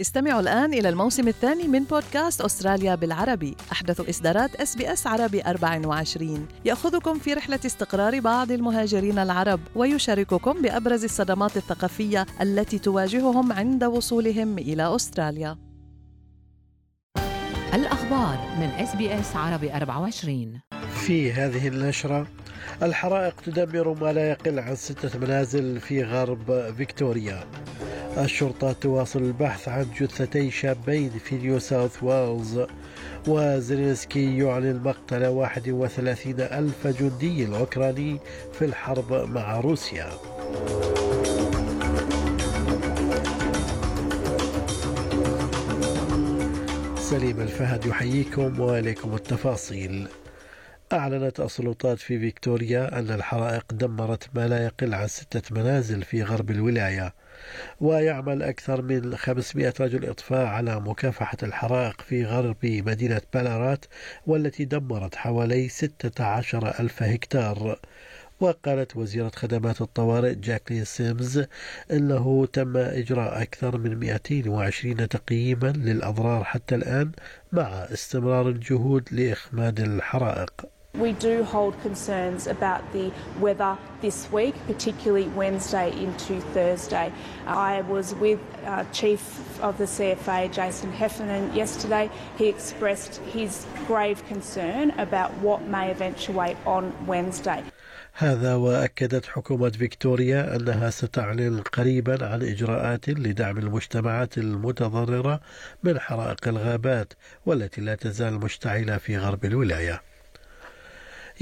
استمعوا الآن إلى الموسم الثاني من بودكاست أستراليا بالعربي. أحدث إصدارات إس بي إس عربي 24 يأخذكم في رحلة استقرار بعض المهاجرين العرب ويشارككم بأبرز الصدمات الثقافية التي تواجههم عند وصولهم إلى أستراليا. الأخبار من إس بي إس عربي 24 في هذه النشرة الحرائق تدمر ما لا يقل عن ستة منازل في غرب فيكتوريا. الشرطة تواصل البحث عن جثتي شابين في نيو ساوث ويلز. وزيلينسكي يعلن مقتل 31 ألف جندي أوكراني في الحرب مع روسيا. سليم الفهد يحييكم وإليكم التفاصيل. أعلنت السلطات في فيكتوريا أن الحرائق دمرت ما لا يقل عن ستة منازل في غرب الولاية. ويعمل أكثر من 500 رجل إطفاء على مكافحة الحرائق في غرب مدينة بلارات والتي دمرت حوالي 16 ألف هكتار. وقالت وزيرة خدمات الطوارئ جاكلين سيمز أنه تم إجراء أكثر من 220 تقييما للأضرار حتى الآن مع استمرار الجهود لإخماد الحرائق. We do hold concerns about the weather this week, particularly Wednesday into Thursday. I was with uh, Chief of the CFA, Jason Heffernan, yesterday. He expressed his grave concern about what may eventuate on Wednesday. هذا وأكدت حكومة فيكتوريا أنها ستعلن قريبا عن إجراءات لدعم المجتمعات المتضررة من حرائق الغابات والتي لا تزال مشتعلة في غرب الولاية.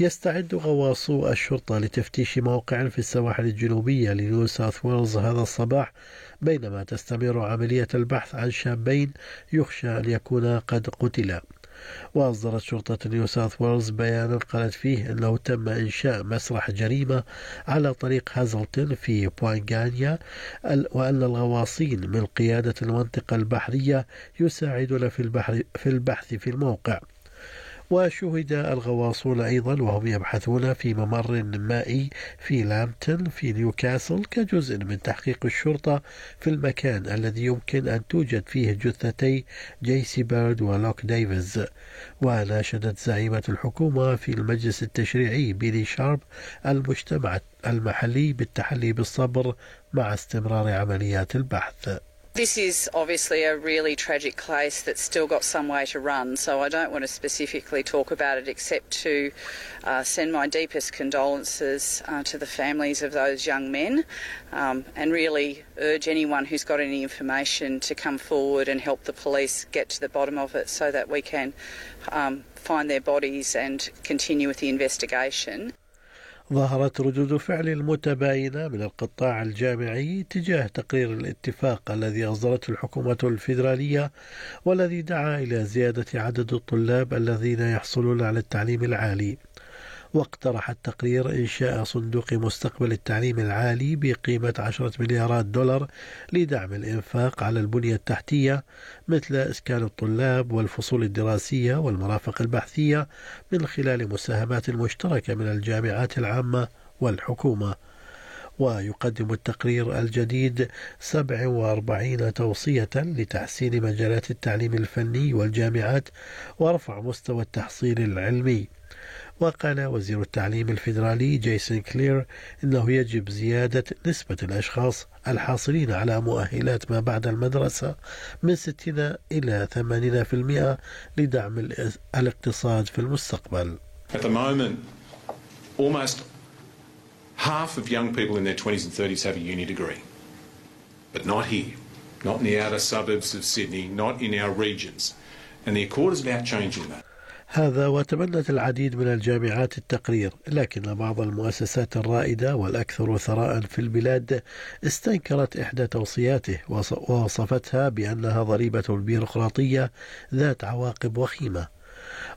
يستعد غواصو الشرطة لتفتيش موقع في السواحل الجنوبية لنيو ساوث ويلز هذا الصباح بينما تستمر عملية البحث عن شابين يخشى أن يكونا قد قتلا. وأصدرت شرطة نيو ساوث ويلز بيانا قالت فيه أنه تم إنشاء مسرح جريمة على طريق هازلتون في بونغونيا وأن الغواصين من قيادة المنطقة البحرية يساعدون في البحر في البحث في الموقع. وشوهد الغواصون أيضا وهم يبحثون في ممر مائي في لامبتون في نيوكاسل كجزء من تحقيق الشرطة في المكان الذي يمكن أن توجد فيه جثتي جيسي بيرد ولوك ديفيز. وناشدت زعيمة الحكومة في المجلس التشريعي بيني شارب المجتمع المحلي بالتحلي بالصبر مع استمرار عمليات البحث. This is obviously a really tragic case that's still got some way to run, so I don't want to specifically talk about it except to uh, send my deepest condolences uh, to the families of those young men um, and really urge anyone who's got any information to come forward and help the police get to the bottom of it so that we can um, find their bodies and continue with the investigation. ظهرت ردود فعل متباينة من القطاع الجامعي تجاه تقرير الاتفاق الذي أصدرته الحكومة الفيدرالية والذي دعا إلى زيادة عدد الطلاب الذين يحصلون على التعليم العالي. واقترح التقرير إنشاء صندوق مستقبل التعليم العالي بقيمة عشرة مليارات دولار لدعم الإنفاق على البنية التحتية مثل إسكان الطلاب والفصول الدراسية والمرافق البحثية من خلال مساهمات مشتركة من الجامعات العامة والحكومة. ويقدم التقرير الجديد 47 توصية لتحسين مجالات التعليم الفني والجامعات ورفع مستوى التحصيل العلمي. وقال وزير التعليم الفيدرالي جيسون كلير انه يجب زياده نسبه الاشخاص الحاصلين على مؤهلات ما بعد المدرسة من 60 إلى 80% لدعم الاقتصاد في المستقبل. At the moment, almost half of young people in their 20s and 30s have a uni degree. But not here, not in the outer suburbs of Sydney, not in our regions. And the Accord is about changing that. هذا وتبنت العديد من الجامعات التقرير لكن بعض المؤسسات الرائدة والأكثر ثراء في البلاد استنكرت إحدى توصياته ووصفتها بأنها ضريبة البيروقراطية ذات عواقب وخيمة.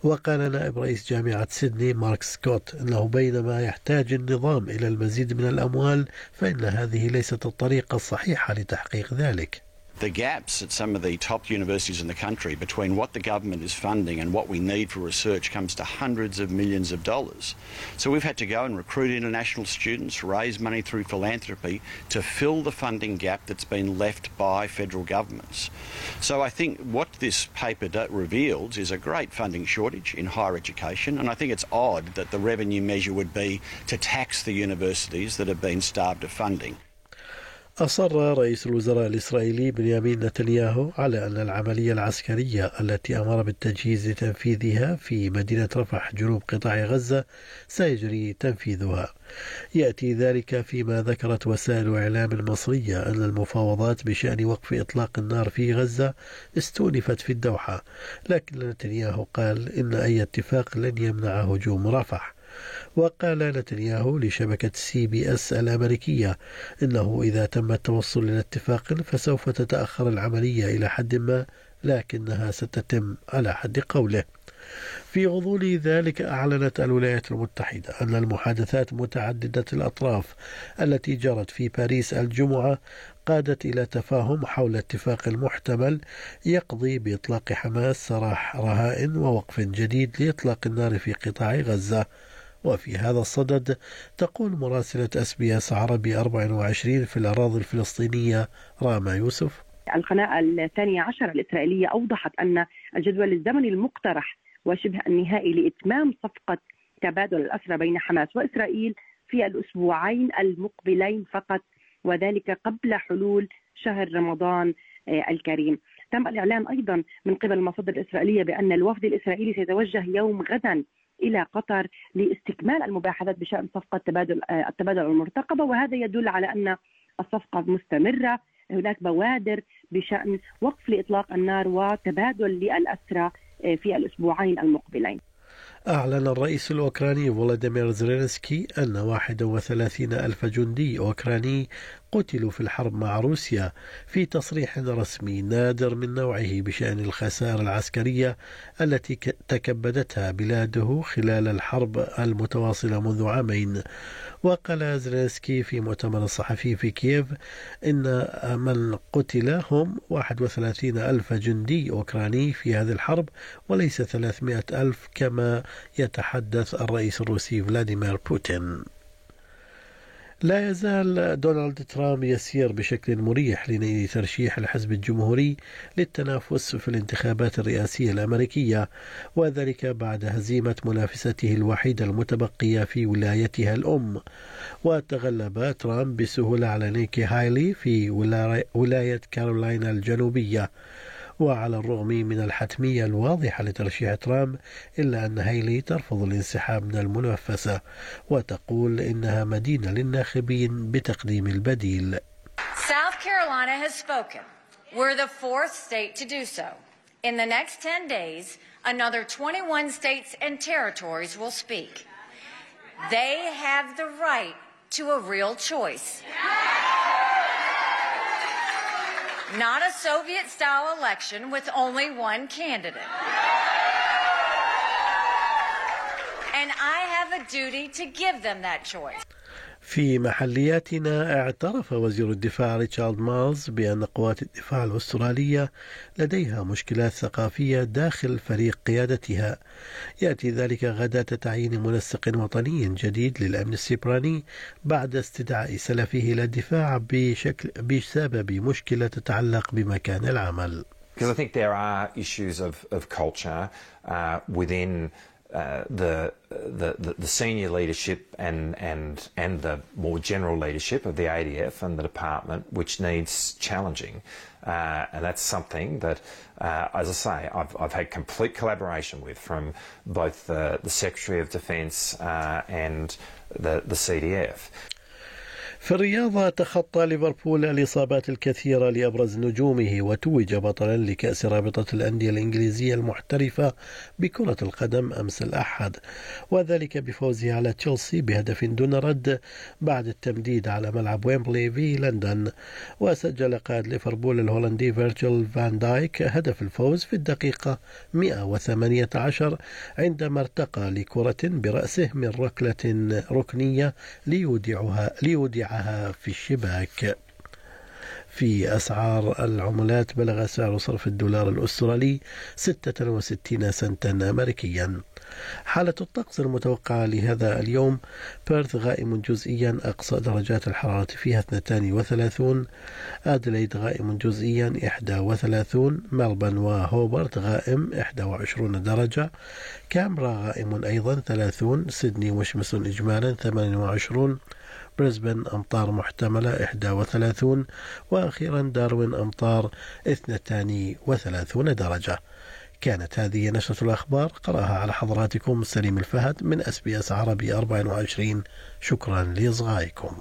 وقال نائب رئيس جامعة سيدني مارك سكوت أنه بينما يحتاج النظام إلى المزيد من الأموال فإن هذه ليست الطريقة الصحيحة لتحقيق ذلك. The gaps at some of the top universities in the country between what the government is funding and what we need for research comes to hundreds of millions of dollars. So we've had to go and recruit international students, raise money through philanthropy to fill the funding gap that's been left by federal governments. So I think what this paper reveals is a great funding shortage in higher education, and I think it's odd that the revenue measure would be to tax the universities that have been starved of funding. أصر رئيس الوزراء الإسرائيلي بنيامين نتنياهو على أن العملية العسكرية التي أمر بالتجهيز لتنفيذها في مدينة رفح جنوب قطاع غزة سيجري تنفيذها. يأتي ذلك فيما ذكرت وسائل الإعلام المصرية أن المفاوضات بشأن وقف إطلاق النار في غزة استونفت في الدوحة، لكن نتنياهو قال إن أي اتفاق لن يمنع هجوم رفح. وقال نتنياهو لشبكة سي بي إس الأمريكية إنه إذا تم التوصل إلى اتفاق فسوف تتأخر العملية إلى حد ما لكنها ستتم على حد قوله. في غضون ذلك أعلنت الولايات المتحدة أن المحادثات متعددة الأطراف التي جرت في باريس الجمعة قادت إلى تفاهم حول اتفاق محتمل يقضي بإطلاق حماس سراح رهائن ووقف جديد لإطلاق النار في قطاع غزة. وفي هذا الصدد تقول مراسلة اس بي اس عربي 24 في الأراضي الفلسطينية راما يوسف. القناة الثانية عشر الإسرائيلية أوضحت أن الجدول الزمني المقترح وشبه النهائي لإتمام صفقة تبادل الأسرى بين حماس وإسرائيل في الأسبوعين المقبلين فقط وذلك قبل حلول شهر رمضان آه، الكريم. تم الإعلان أيضا من قبل المصادر الإسرائيلية بأن الوفد الإسرائيلي سيتوجه يوم غدا إلى قطر لاستكمال المباحثات بشأن صفقة تبادل آه، التبادل المرتقبة وهذا يدل على أن الصفقة مستمرة هناك بوادر بشأن وقف لإطلاق النار وتبادل للاسرى آه، في الأسبوعين المقبلين. أعلن الرئيس الأوكراني فولاديمير زيلينسكي أن 31 ألف جندي أوكراني قتلوا في الحرب مع روسيا في تصريح رسمي نادر من نوعه بشأن الخسائر العسكرية التي تكبدتها بلاده خلال الحرب المتواصلة منذ عامين. وقال زيلينسكي في مؤتمر صحفي في كييف إن من قتل هم 31 ألف جندي أوكراني في هذه الحرب وليس 300 ألف كما يتحدث الرئيس الروسي فلاديمير بوتين. لا يزال دونالد ترامب يسير بشكل مريح لنيل ترشيح الحزب الجمهوري للتنافس في الانتخابات الرئاسية الأمريكية وذلك بعد هزيمة منافسته الوحيدة المتبقية في ولايتها الأم. وتغلب ترامب بسهولة على نيكي هايلي في ولاية كارولاينا الجنوبية. وعلى الرغم من الحتمية الواضحة لترشيح ترامب إلا أن هيلي ترفض الانسحاب من المنافسة وتقول إنها مدينة للناخبين بتقديم البديل South Carolina has spoken. We're the fourth state to do so. In the next 10 days, another 21 states and territories will speak. They have the right to a real choice. Not a Soviet style election with only one candidate. And I have a duty to give them that choice. في محلياتنا اعترف وزير الدفاع ريتشارد مالز بأن قوات الدفاع الأسترالية لديها مشكلات ثقافية داخل فريق قيادتها يأتي ذلك غداة تعيين منسق وطني جديد للأمن السيبراني بعد استدعاء سلفه إلى الدفاع بشكل بسبب مشكلة تتعلق بمكان العمل. Because I think there are issues of, of culture uh, within uh, the, the, the senior leadership and and and the more general leadership of the ADF and the department, which needs challenging, uh, and that's something that, uh, as I say, I've, I've had complete collaboration with from both the, the Secretary of Defence uh, and the the CDF. في الرياضة تخطى ليفربول الإصابات الكثيرة لأبرز نجومه وتوج بطلا لكأس رابطة الأندية الإنجليزية المحترفة بكرة القدم أمس الأحد. وذلك بفوزه على تشيلسي بهدف دون رد بعد التمديد على ملعب ويمبلي في لندن. وسجل قائد ليفربول الهولندي فيرجيل فان دايك هدف الفوز في الدقيقة 118 عندما ارتقى لكرة برأسه من ركلة ركنية ليودعها ليودع في الشباك. في أسعار العملات بلغ سعر صرف الدولار الأسترالي 66 سنتا أمريكيا. حالة الطقس المتوقعة لهذا اليوم بيرث غائم جزئيا أقصى درجات الحرارة فيها 32 أدليد غائم جزئيا 31 ملبن وهوبرت غائم 21 درجة كامبرا غائم أيضا 30 سيدني مشمس إجمالا 28 بريسبن أمطار محتملة 31 وأخيرا داروين أمطار 32 درجة. كانت هذه نشرة الأخبار قرأها على حضراتكم سليم الفهد من أس بي أس عربي 24 شكرا لإصغائكم.